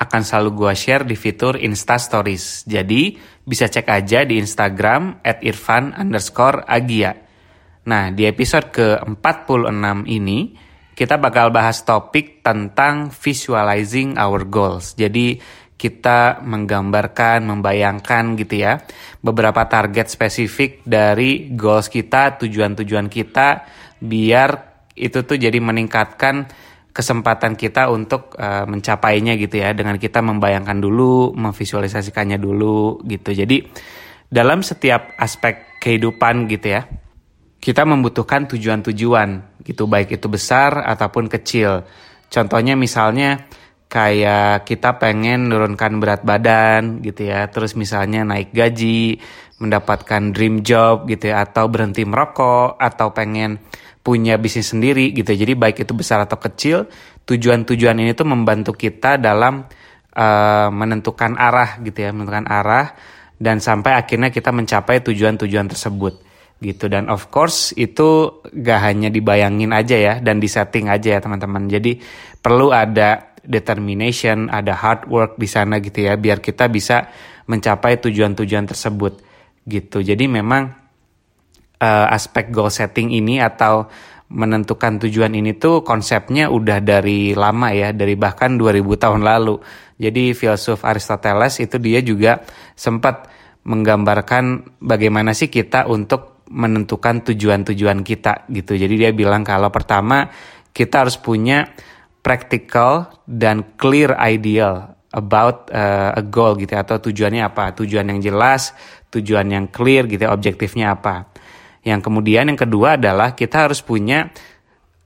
akan selalu gue share di fitur Insta Stories. Jadi bisa cek aja di Instagram at irfan underscore agia. Nah di episode ke-46 ini kita bakal bahas topik tentang visualizing our goals. Jadi kita menggambarkan, membayangkan gitu ya beberapa target spesifik dari goals kita, tujuan-tujuan kita biar itu tuh jadi meningkatkan kesempatan kita untuk uh, mencapainya gitu ya dengan kita membayangkan dulu, memvisualisasikannya dulu gitu. Jadi dalam setiap aspek kehidupan gitu ya, kita membutuhkan tujuan-tujuan gitu baik itu besar ataupun kecil. Contohnya misalnya kayak kita pengen menurunkan berat badan gitu ya, terus misalnya naik gaji, mendapatkan dream job gitu ya atau berhenti merokok atau pengen punya bisnis sendiri gitu. Jadi baik itu besar atau kecil, tujuan-tujuan ini tuh membantu kita dalam uh, menentukan arah gitu ya, menentukan arah dan sampai akhirnya kita mencapai tujuan-tujuan tersebut gitu. Dan of course itu gak hanya dibayangin aja ya dan disetting aja ya teman-teman. Jadi perlu ada determination, ada hard work di sana gitu ya, biar kita bisa mencapai tujuan-tujuan tersebut gitu. Jadi memang uh, aspek goal setting ini atau menentukan tujuan ini tuh konsepnya udah dari lama ya, dari bahkan 2000 tahun lalu. Jadi filsuf Aristoteles itu dia juga sempat menggambarkan bagaimana sih kita untuk menentukan tujuan-tujuan kita gitu. Jadi dia bilang kalau pertama kita harus punya practical dan clear ideal about uh, a goal gitu ya, atau tujuannya apa? Tujuan yang jelas, tujuan yang clear gitu, ya, objektifnya apa. Yang kemudian yang kedua adalah kita harus punya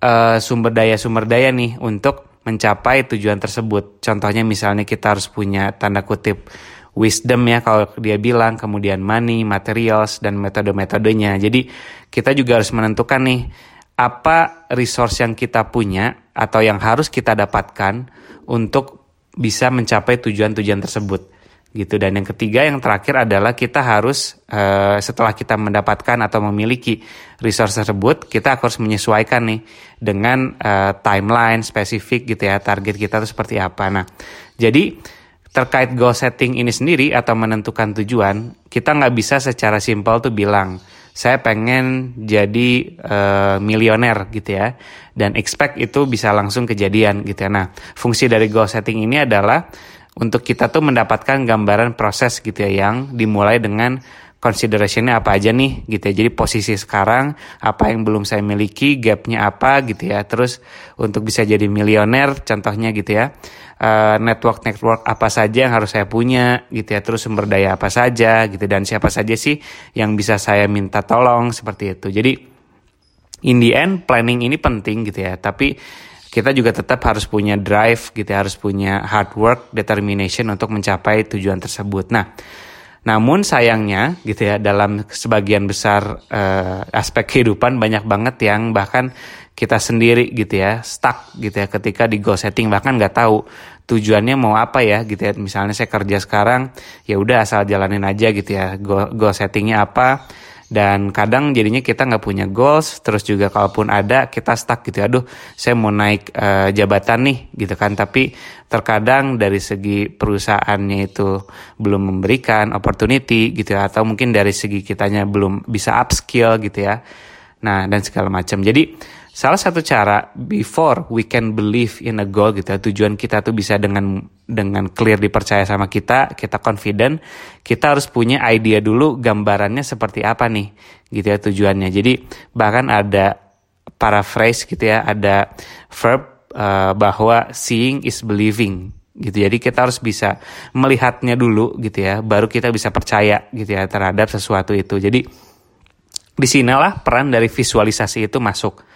uh, sumber daya sumber daya nih untuk mencapai tujuan tersebut. Contohnya misalnya kita harus punya tanda kutip wisdom ya kalau dia bilang, kemudian money, materials dan metode-metodenya. Jadi kita juga harus menentukan nih apa resource yang kita punya atau yang harus kita dapatkan untuk bisa mencapai tujuan-tujuan tersebut gitu. Dan yang ketiga yang terakhir adalah kita harus uh, setelah kita mendapatkan atau memiliki resource tersebut kita harus menyesuaikan nih dengan uh, timeline spesifik gitu ya target kita itu seperti apa. Nah jadi terkait goal setting ini sendiri atau menentukan tujuan kita nggak bisa secara simpel tuh bilang saya pengen jadi uh, milioner gitu ya. Dan expect itu bisa langsung kejadian gitu ya. Nah fungsi dari goal setting ini adalah untuk kita tuh mendapatkan gambaran proses gitu ya yang dimulai dengan considerationnya apa aja nih gitu ya. Jadi posisi sekarang apa yang belum saya miliki, gapnya apa gitu ya. Terus untuk bisa jadi milioner contohnya gitu ya. Uh, network network apa saja yang harus saya punya gitu ya. Terus sumber daya apa saja gitu dan siapa saja sih yang bisa saya minta tolong seperti itu. Jadi in the end planning ini penting gitu ya. Tapi kita juga tetap harus punya drive gitu ya, harus punya hard work, determination untuk mencapai tujuan tersebut. Nah, namun sayangnya gitu ya dalam sebagian besar uh, aspek kehidupan banyak banget yang bahkan kita sendiri gitu ya stuck gitu ya ketika di goal setting bahkan nggak tahu tujuannya mau apa ya gitu ya misalnya saya kerja sekarang ya udah asal jalanin aja gitu ya goal, goal settingnya apa dan kadang jadinya kita nggak punya goals terus juga kalaupun ada kita stuck gitu aduh saya mau naik uh, jabatan nih gitu kan. Tapi terkadang dari segi perusahaannya itu belum memberikan opportunity gitu ya atau mungkin dari segi kitanya belum bisa upskill gitu ya. Nah dan segala macam. Jadi salah satu cara before we can believe in a goal gitu ya, tujuan kita tuh bisa dengan dengan clear dipercaya sama kita, kita confident, kita harus punya idea dulu gambarannya seperti apa nih gitu ya tujuannya. Jadi bahkan ada paraphrase gitu ya, ada verb uh, bahwa seeing is believing gitu. Jadi kita harus bisa melihatnya dulu gitu ya, baru kita bisa percaya gitu ya terhadap sesuatu itu. Jadi di sinilah peran dari visualisasi itu masuk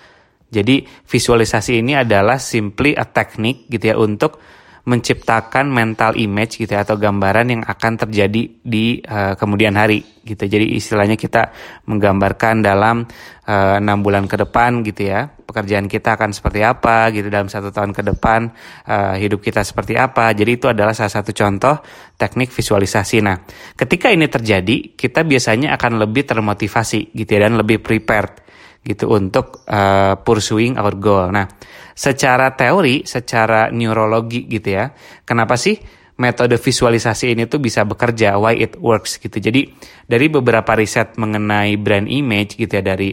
jadi visualisasi ini adalah simply a teknik gitu ya untuk menciptakan mental image gitu ya, atau gambaran yang akan terjadi di uh, kemudian hari gitu. Jadi istilahnya kita menggambarkan dalam eh, enam uh, bulan ke depan gitu ya, pekerjaan kita akan seperti apa gitu dalam satu tahun ke depan uh, hidup kita seperti apa. Jadi itu adalah salah satu contoh teknik visualisasi. Nah, ketika ini terjadi, kita biasanya akan lebih termotivasi gitu ya dan lebih prepared gitu untuk uh, pursuing our goal. Nah, secara teori, secara neurologi gitu ya. Kenapa sih metode visualisasi ini tuh bisa bekerja, why it works gitu. Jadi dari beberapa riset mengenai brand image gitu ya dari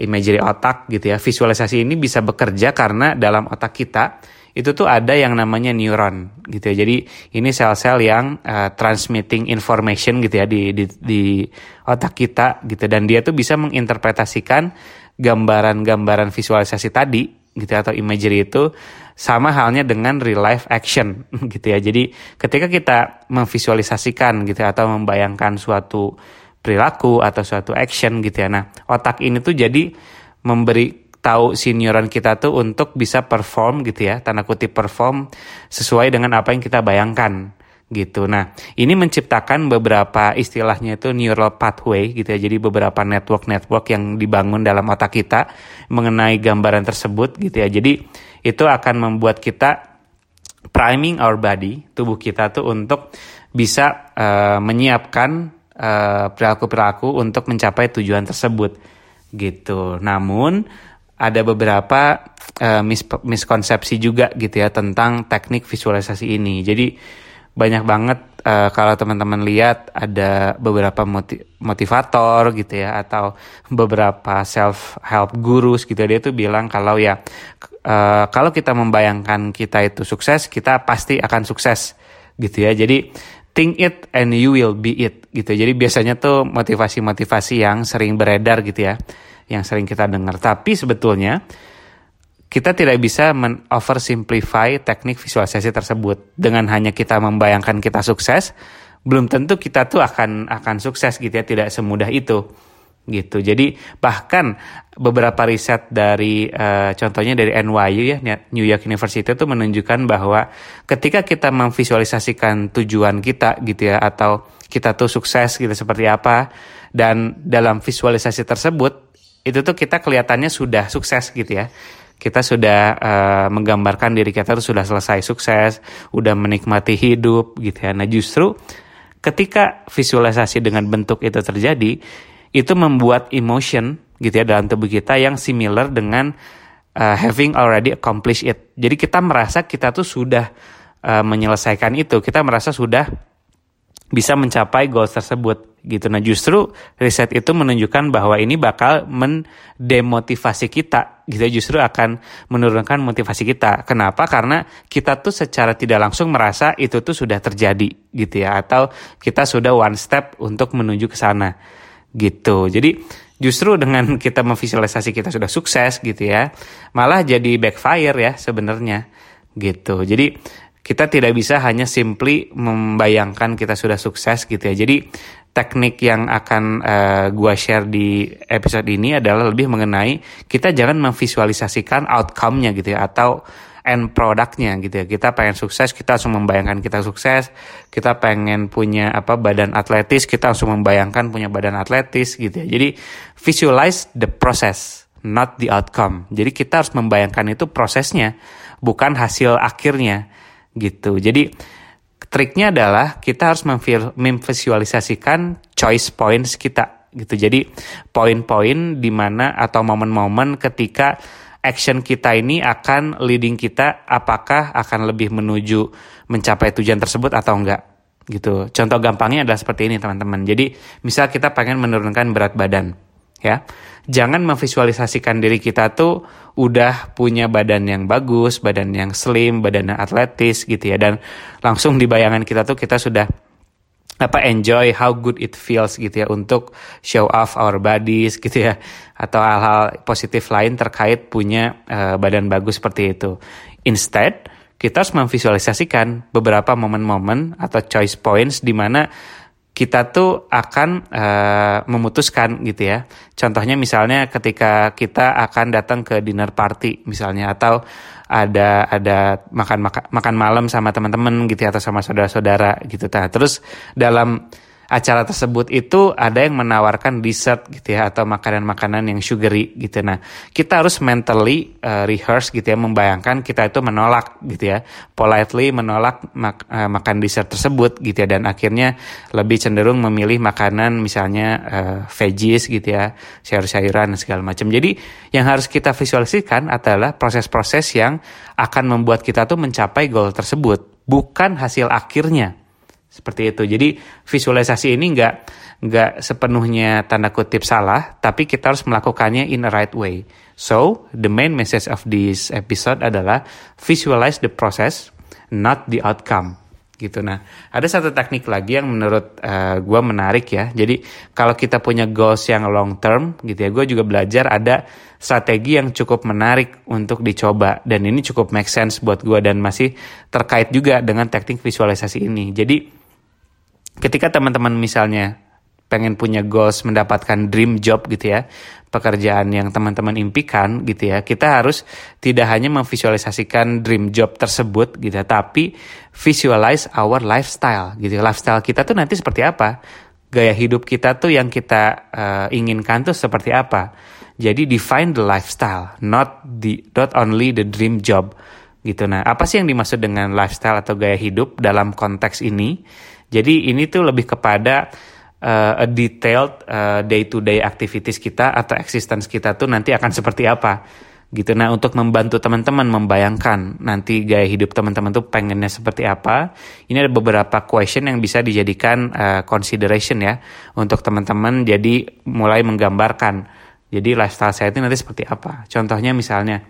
imagery otak gitu ya, visualisasi ini bisa bekerja karena dalam otak kita itu tuh ada yang namanya neuron gitu ya. Jadi ini sel-sel yang uh, transmitting information gitu ya di, di di otak kita gitu dan dia tuh bisa menginterpretasikan gambaran-gambaran visualisasi tadi gitu ya, atau imagery itu sama halnya dengan real life action gitu ya. Jadi ketika kita memvisualisasikan gitu ya, atau membayangkan suatu perilaku atau suatu action gitu ya. Nah, otak ini tuh jadi memberi tahu si neuron kita tuh untuk bisa perform gitu ya, tanda kutip perform sesuai dengan apa yang kita bayangkan gitu. Nah, ini menciptakan beberapa istilahnya itu neural pathway gitu ya. Jadi beberapa network-network yang dibangun dalam otak kita mengenai gambaran tersebut gitu ya. Jadi itu akan membuat kita priming our body, tubuh kita tuh untuk bisa uh, menyiapkan uh, perilaku-perilaku untuk mencapai tujuan tersebut gitu. Namun ada beberapa uh, mis miskonsepsi juga gitu ya tentang teknik visualisasi ini. Jadi banyak banget uh, kalau teman-teman lihat ada beberapa motivator gitu ya atau beberapa self help gurus gitu dia tuh bilang kalau ya uh, kalau kita membayangkan kita itu sukses kita pasti akan sukses gitu ya. Jadi think it and you will be it gitu jadi biasanya tuh motivasi-motivasi yang sering beredar gitu ya yang sering kita dengar. Tapi sebetulnya kita tidak bisa men-oversimplify teknik visualisasi tersebut. Dengan hanya kita membayangkan kita sukses, belum tentu kita tuh akan akan sukses gitu ya, tidak semudah itu gitu. Jadi bahkan beberapa riset dari uh, contohnya dari NYU ya New York University itu menunjukkan bahwa ketika kita memvisualisasikan tujuan kita gitu ya atau kita tuh sukses gitu seperti apa dan dalam visualisasi tersebut itu tuh kita kelihatannya sudah sukses gitu ya kita sudah uh, menggambarkan diri kita itu sudah selesai sukses, udah menikmati hidup gitu ya. Nah justru ketika visualisasi dengan bentuk itu terjadi, itu membuat emotion gitu ya dalam tubuh kita yang similar dengan uh, having already accomplished it. Jadi kita merasa kita tuh sudah uh, menyelesaikan itu, kita merasa sudah bisa mencapai goals tersebut gitu. Nah justru riset itu menunjukkan bahwa ini bakal mendemotivasi kita gitu justru akan menurunkan motivasi kita. Kenapa? Karena kita tuh secara tidak langsung merasa itu tuh sudah terjadi gitu ya atau kita sudah one step untuk menuju ke sana gitu. Jadi justru dengan kita memvisualisasi kita sudah sukses gitu ya, malah jadi backfire ya sebenarnya gitu. Jadi kita tidak bisa hanya simply membayangkan kita sudah sukses gitu ya. Jadi teknik yang akan uh, gua share di episode ini adalah lebih mengenai kita jangan memvisualisasikan outcome-nya gitu ya atau end produknya gitu ya. Kita pengen sukses, kita langsung membayangkan kita sukses. Kita pengen punya apa badan atletis, kita langsung membayangkan punya badan atletis gitu ya. Jadi visualize the process, not the outcome. Jadi kita harus membayangkan itu prosesnya, bukan hasil akhirnya gitu. Jadi triknya adalah kita harus memvisualisasikan choice points kita gitu. Jadi poin-poin di mana atau momen-momen ketika action kita ini akan leading kita apakah akan lebih menuju mencapai tujuan tersebut atau enggak gitu. Contoh gampangnya adalah seperti ini teman-teman. Jadi misal kita pengen menurunkan berat badan ya. Jangan memvisualisasikan diri kita tuh udah punya badan yang bagus, badan yang slim, badan yang atletis gitu ya. Dan langsung di bayangan kita tuh kita sudah apa enjoy how good it feels gitu ya untuk show off our bodies gitu ya. Atau hal-hal positif lain terkait punya uh, badan bagus seperti itu. Instead, kita harus memvisualisasikan beberapa momen-momen atau choice points di mana kita tuh akan uh, memutuskan gitu ya. Contohnya misalnya ketika kita akan datang ke dinner party misalnya atau ada ada makan makan, makan malam sama teman-teman gitu ya atau sama saudara-saudara gitu. Nah, terus dalam acara tersebut itu ada yang menawarkan dessert gitu ya atau makanan-makanan yang sugary gitu. Nah, kita harus mentally uh, rehearse gitu ya membayangkan kita itu menolak gitu ya. Politely menolak mak uh, makan dessert tersebut gitu ya dan akhirnya lebih cenderung memilih makanan misalnya uh, veggies gitu ya, sayur-sayuran segala macam. Jadi, yang harus kita visualisasikan adalah proses-proses yang akan membuat kita tuh mencapai goal tersebut, bukan hasil akhirnya seperti itu. Jadi visualisasi ini nggak nggak sepenuhnya tanda kutip salah, tapi kita harus melakukannya in a right way. So the main message of this episode adalah visualize the process, not the outcome gitu. Nah, ada satu teknik lagi yang menurut uh, eh, gue menarik ya. Jadi kalau kita punya goals yang long term gitu ya, gue juga belajar ada strategi yang cukup menarik untuk dicoba dan ini cukup make sense buat gue dan masih terkait juga dengan teknik visualisasi ini. Jadi ketika teman-teman misalnya pengen punya goals mendapatkan dream job gitu ya pekerjaan yang teman-teman impikan gitu ya kita harus tidak hanya memvisualisasikan dream job tersebut gitu ya, tapi visualize our lifestyle gitu lifestyle kita tuh nanti seperti apa? Gaya hidup kita tuh yang kita uh, inginkan tuh seperti apa? Jadi define the lifestyle not the not only the dream job gitu. Nah apa sih yang dimaksud dengan lifestyle atau gaya hidup dalam konteks ini jadi ini tuh lebih kepada uh, a detailed uh, day-to-day activities kita atau existence kita tuh nanti akan seperti apa gitu. Nah untuk membantu teman-teman membayangkan nanti gaya hidup teman-teman tuh pengennya seperti apa, ini ada beberapa question yang bisa dijadikan uh, consideration ya untuk teman-teman. Jadi mulai menggambarkan, jadi lifestyle saya itu nanti seperti apa. Contohnya misalnya,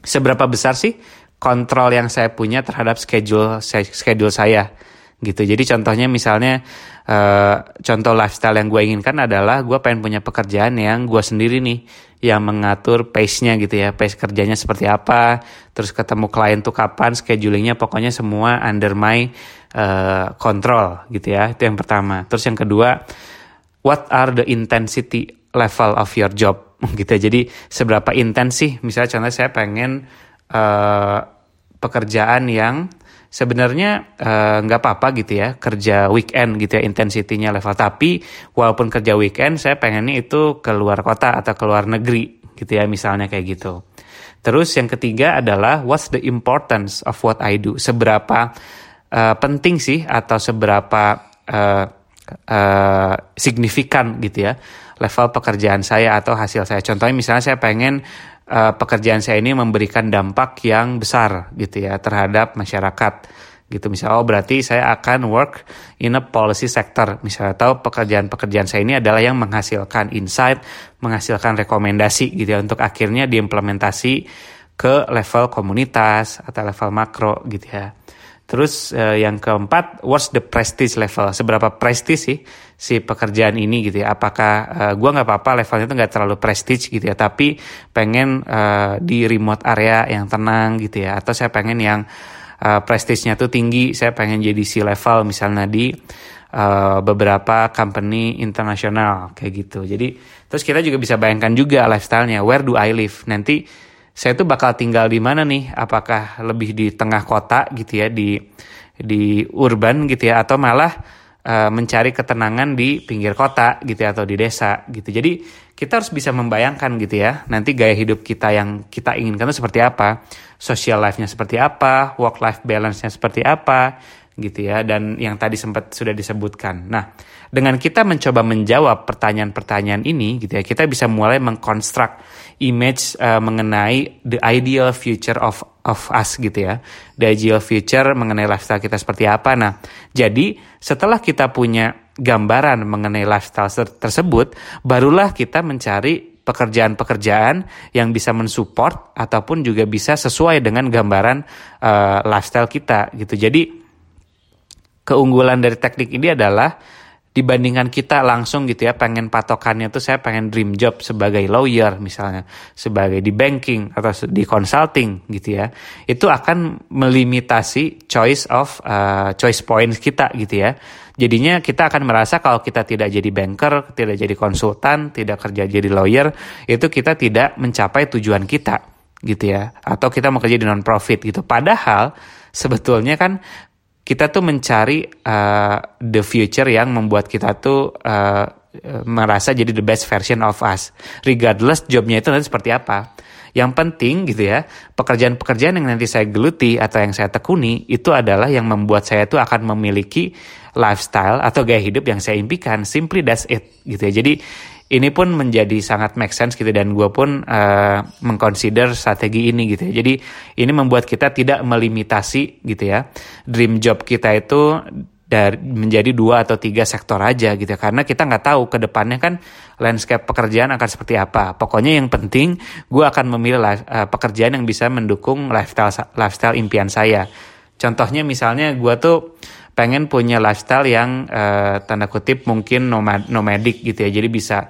seberapa besar sih kontrol yang saya punya terhadap schedule schedule saya gitu. Jadi contohnya misalnya uh, contoh lifestyle yang gue inginkan adalah gue pengen punya pekerjaan yang gue sendiri nih yang mengatur pace-nya gitu ya, pace kerjanya seperti apa, terus ketemu klien tuh kapan, schedulingnya pokoknya semua under my uh, control gitu ya. Itu yang pertama. Terus yang kedua, what are the intensity level of your job gitu ya. Jadi seberapa intens sih misalnya contohnya saya pengen uh, pekerjaan yang sebenarnya eh, nggak uh, apa-apa gitu ya kerja weekend gitu ya intensitinya level. Tapi walaupun kerja weekend saya pengennya itu keluar kota atau keluar negeri gitu ya misalnya kayak gitu. Terus yang ketiga adalah what's the importance of what I do? Seberapa uh, penting sih atau seberapa uh, uh, signifikan gitu ya level pekerjaan saya atau hasil saya? Contohnya misalnya saya pengen uh, pekerjaan saya ini memberikan dampak yang besar gitu ya terhadap masyarakat. Gitu misalnya oh berarti saya akan work in a policy sector. Misalnya atau pekerjaan-pekerjaan saya ini adalah yang menghasilkan insight menghasilkan rekomendasi gitu ya untuk akhirnya diimplementasi ke level komunitas atau level makro gitu ya Terus uh, yang keempat, what's the prestige level? Seberapa prestis sih si pekerjaan ini gitu ya? Apakah uh, gua nggak apa-apa levelnya itu nggak terlalu prestige gitu ya? Tapi pengen uh, di remote area yang tenang gitu ya? Atau saya pengen yang uh, prestisnya tuh tinggi, saya pengen jadi si level misalnya di uh, beberapa company internasional kayak gitu. Jadi terus kita juga bisa bayangkan juga lifestyle-nya, where do I live? Nanti saya tuh bakal tinggal di mana nih? Apakah lebih di tengah kota gitu ya di di urban gitu ya atau malah uh, mencari ketenangan di pinggir kota gitu ya atau di desa gitu. Jadi kita harus bisa membayangkan gitu ya nanti gaya hidup kita yang kita inginkan itu seperti apa, social life-nya seperti apa, work life balance-nya seperti apa gitu ya dan yang tadi sempat sudah disebutkan. Nah, dengan kita mencoba menjawab pertanyaan-pertanyaan ini gitu ya, kita bisa mulai mengkonstruk image uh, mengenai the ideal future of of us gitu ya. The ideal future mengenai lifestyle kita seperti apa. Nah, jadi setelah kita punya gambaran mengenai lifestyle tersebut, barulah kita mencari pekerjaan-pekerjaan yang bisa mensupport ataupun juga bisa sesuai dengan gambaran uh, lifestyle kita gitu. Jadi keunggulan dari teknik ini adalah dibandingkan kita langsung gitu ya pengen patokannya tuh saya pengen dream job sebagai lawyer misalnya sebagai di banking atau di consulting gitu ya. Itu akan melimitasi choice of uh, choice points kita gitu ya. Jadinya kita akan merasa kalau kita tidak jadi banker tidak jadi konsultan tidak kerja jadi lawyer itu kita tidak mencapai tujuan kita gitu ya. Atau kita mau kerja di non profit gitu. Padahal sebetulnya kan kita tuh mencari uh, the future yang membuat kita tuh uh, merasa jadi the best version of us. Regardless jobnya itu nanti seperti apa yang penting gitu ya pekerjaan-pekerjaan yang nanti saya geluti atau yang saya tekuni itu adalah yang membuat saya tuh akan memiliki lifestyle atau gaya hidup yang saya impikan. Simply that's it gitu ya. Jadi ini pun menjadi sangat make sense gitu dan gue pun uh, mengconsider strategi ini gitu ya. Jadi ini membuat kita tidak melimitasi gitu ya. Dream job kita itu dari menjadi dua atau tiga sektor aja gitu. Ya. karena kita nggak tahu ke depannya kan landscape pekerjaan akan seperti apa. Pokoknya yang penting gue akan memilih uh, pekerjaan yang bisa mendukung lifestyle lifestyle impian saya. Contohnya misalnya gue tuh pengen punya lifestyle yang uh, tanda kutip mungkin nomad nomadic gitu ya. Jadi bisa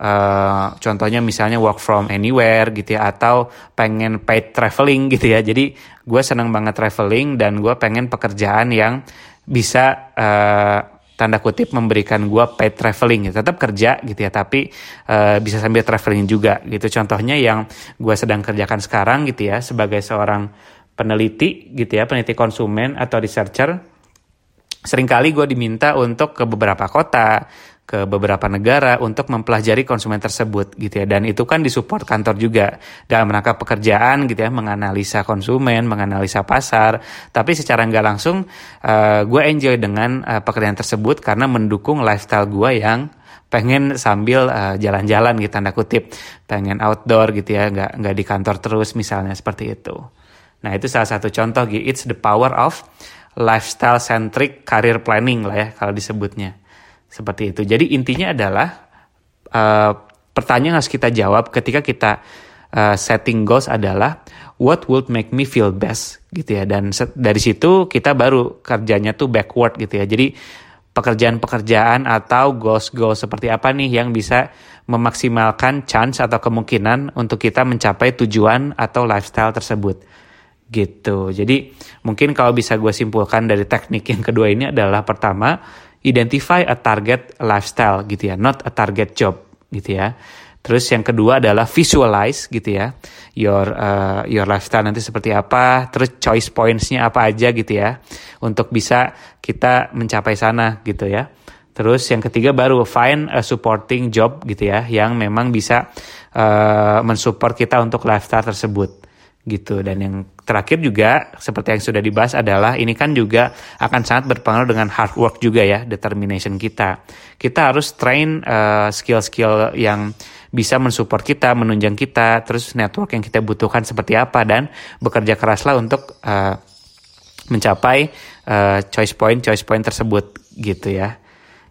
uh, contohnya misalnya work from anywhere gitu ya atau pengen paid traveling gitu ya. Jadi gue senang banget traveling dan gue pengen pekerjaan yang bisa uh, tanda kutip memberikan gue paid traveling gitu. tetap kerja gitu ya tapi uh, bisa sambil traveling juga gitu contohnya yang gue sedang kerjakan sekarang gitu ya sebagai seorang peneliti gitu ya peneliti konsumen atau researcher Seringkali gue diminta untuk ke beberapa kota, ke beberapa negara untuk mempelajari konsumen tersebut gitu ya. Dan itu kan disupport kantor juga dalam rangka pekerjaan gitu ya menganalisa konsumen menganalisa pasar. Tapi secara nggak langsung uh, gue enjoy dengan uh, pekerjaan tersebut karena mendukung lifestyle gue yang pengen sambil uh, jalan-jalan gitu tanda kutip. Pengen outdoor gitu ya nggak nggak di kantor terus misalnya seperti itu. Nah itu salah satu contoh gitu it's the power of lifestyle centric career planning lah ya kalau disebutnya. Seperti itu. Jadi intinya adalah uh, pertanyaan harus kita jawab ketika kita uh, setting goals adalah what would make me feel best gitu ya. Dan dari situ kita baru kerjanya tuh backward gitu ya. Jadi pekerjaan-pekerjaan atau goals-goals seperti apa nih yang bisa memaksimalkan chance atau kemungkinan untuk kita mencapai tujuan atau lifestyle tersebut gitu. Jadi mungkin kalau bisa gue simpulkan dari teknik yang kedua ini adalah pertama identify a target lifestyle gitu ya, not a target job gitu ya. Terus yang kedua adalah visualize gitu ya, your uh, your lifestyle nanti seperti apa, terus choice pointsnya apa aja gitu ya, untuk bisa kita mencapai sana gitu ya. Terus yang ketiga baru find a supporting job gitu ya, yang memang bisa uh, mensupport kita untuk lifestyle tersebut gitu dan yang terakhir juga seperti yang sudah dibahas adalah ini kan juga akan sangat berpengaruh dengan hard work juga ya determination kita. Kita harus train uh, skill-skill yang bisa mensupport kita menunjang kita terus network yang kita butuhkan seperti apa dan bekerja keraslah untuk uh, mencapai uh, choice point choice point tersebut gitu ya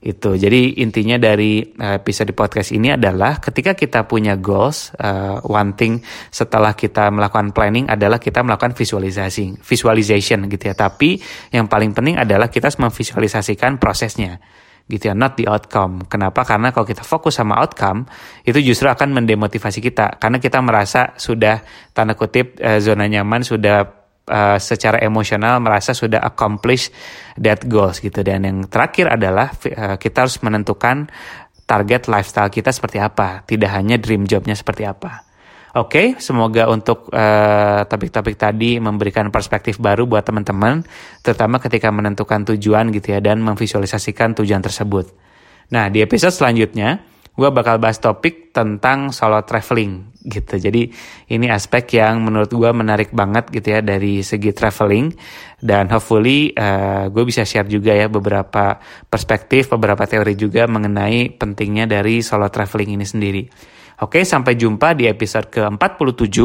itu. Jadi intinya dari uh, episode podcast ini adalah ketika kita punya goals uh, one thing setelah kita melakukan planning adalah kita melakukan visualisasi visualization gitu ya. Tapi yang paling penting adalah kita memvisualisasikan prosesnya gitu ya not the outcome. Kenapa? Karena kalau kita fokus sama outcome itu justru akan mendemotivasi kita. Karena kita merasa sudah tanda kutip uh, zona nyaman sudah uh, secara emosional merasa sudah accomplish that goals gitu. Dan yang terakhir adalah uh, kita harus menentukan target lifestyle kita seperti apa. Tidak hanya dream jobnya seperti apa. Oke, okay, semoga untuk uh, topik-topik tadi memberikan perspektif baru buat teman-teman, terutama ketika menentukan tujuan gitu ya dan memvisualisasikan tujuan tersebut. Nah, di episode selanjutnya gue bakal bahas topik tentang solo traveling gitu. Jadi ini aspek yang menurut gue menarik banget gitu ya dari segi traveling dan hopefully uh, gue bisa share juga ya beberapa perspektif, beberapa teori juga mengenai pentingnya dari solo traveling ini sendiri. Oke, sampai jumpa di episode ke-47.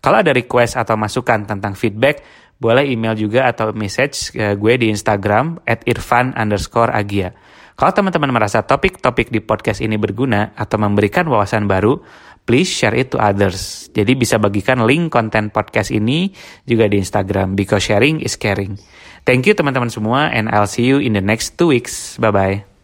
Kalau ada request atau masukan tentang feedback, boleh email juga atau message uh, gue di Instagram at irfan underscore agia. Kalau teman-teman merasa topik-topik di podcast ini berguna atau memberikan wawasan baru, please share it to others. Jadi bisa bagikan link konten podcast ini juga di Instagram because sharing is caring. Thank you teman-teman semua and I'll see you in the next two weeks. Bye-bye.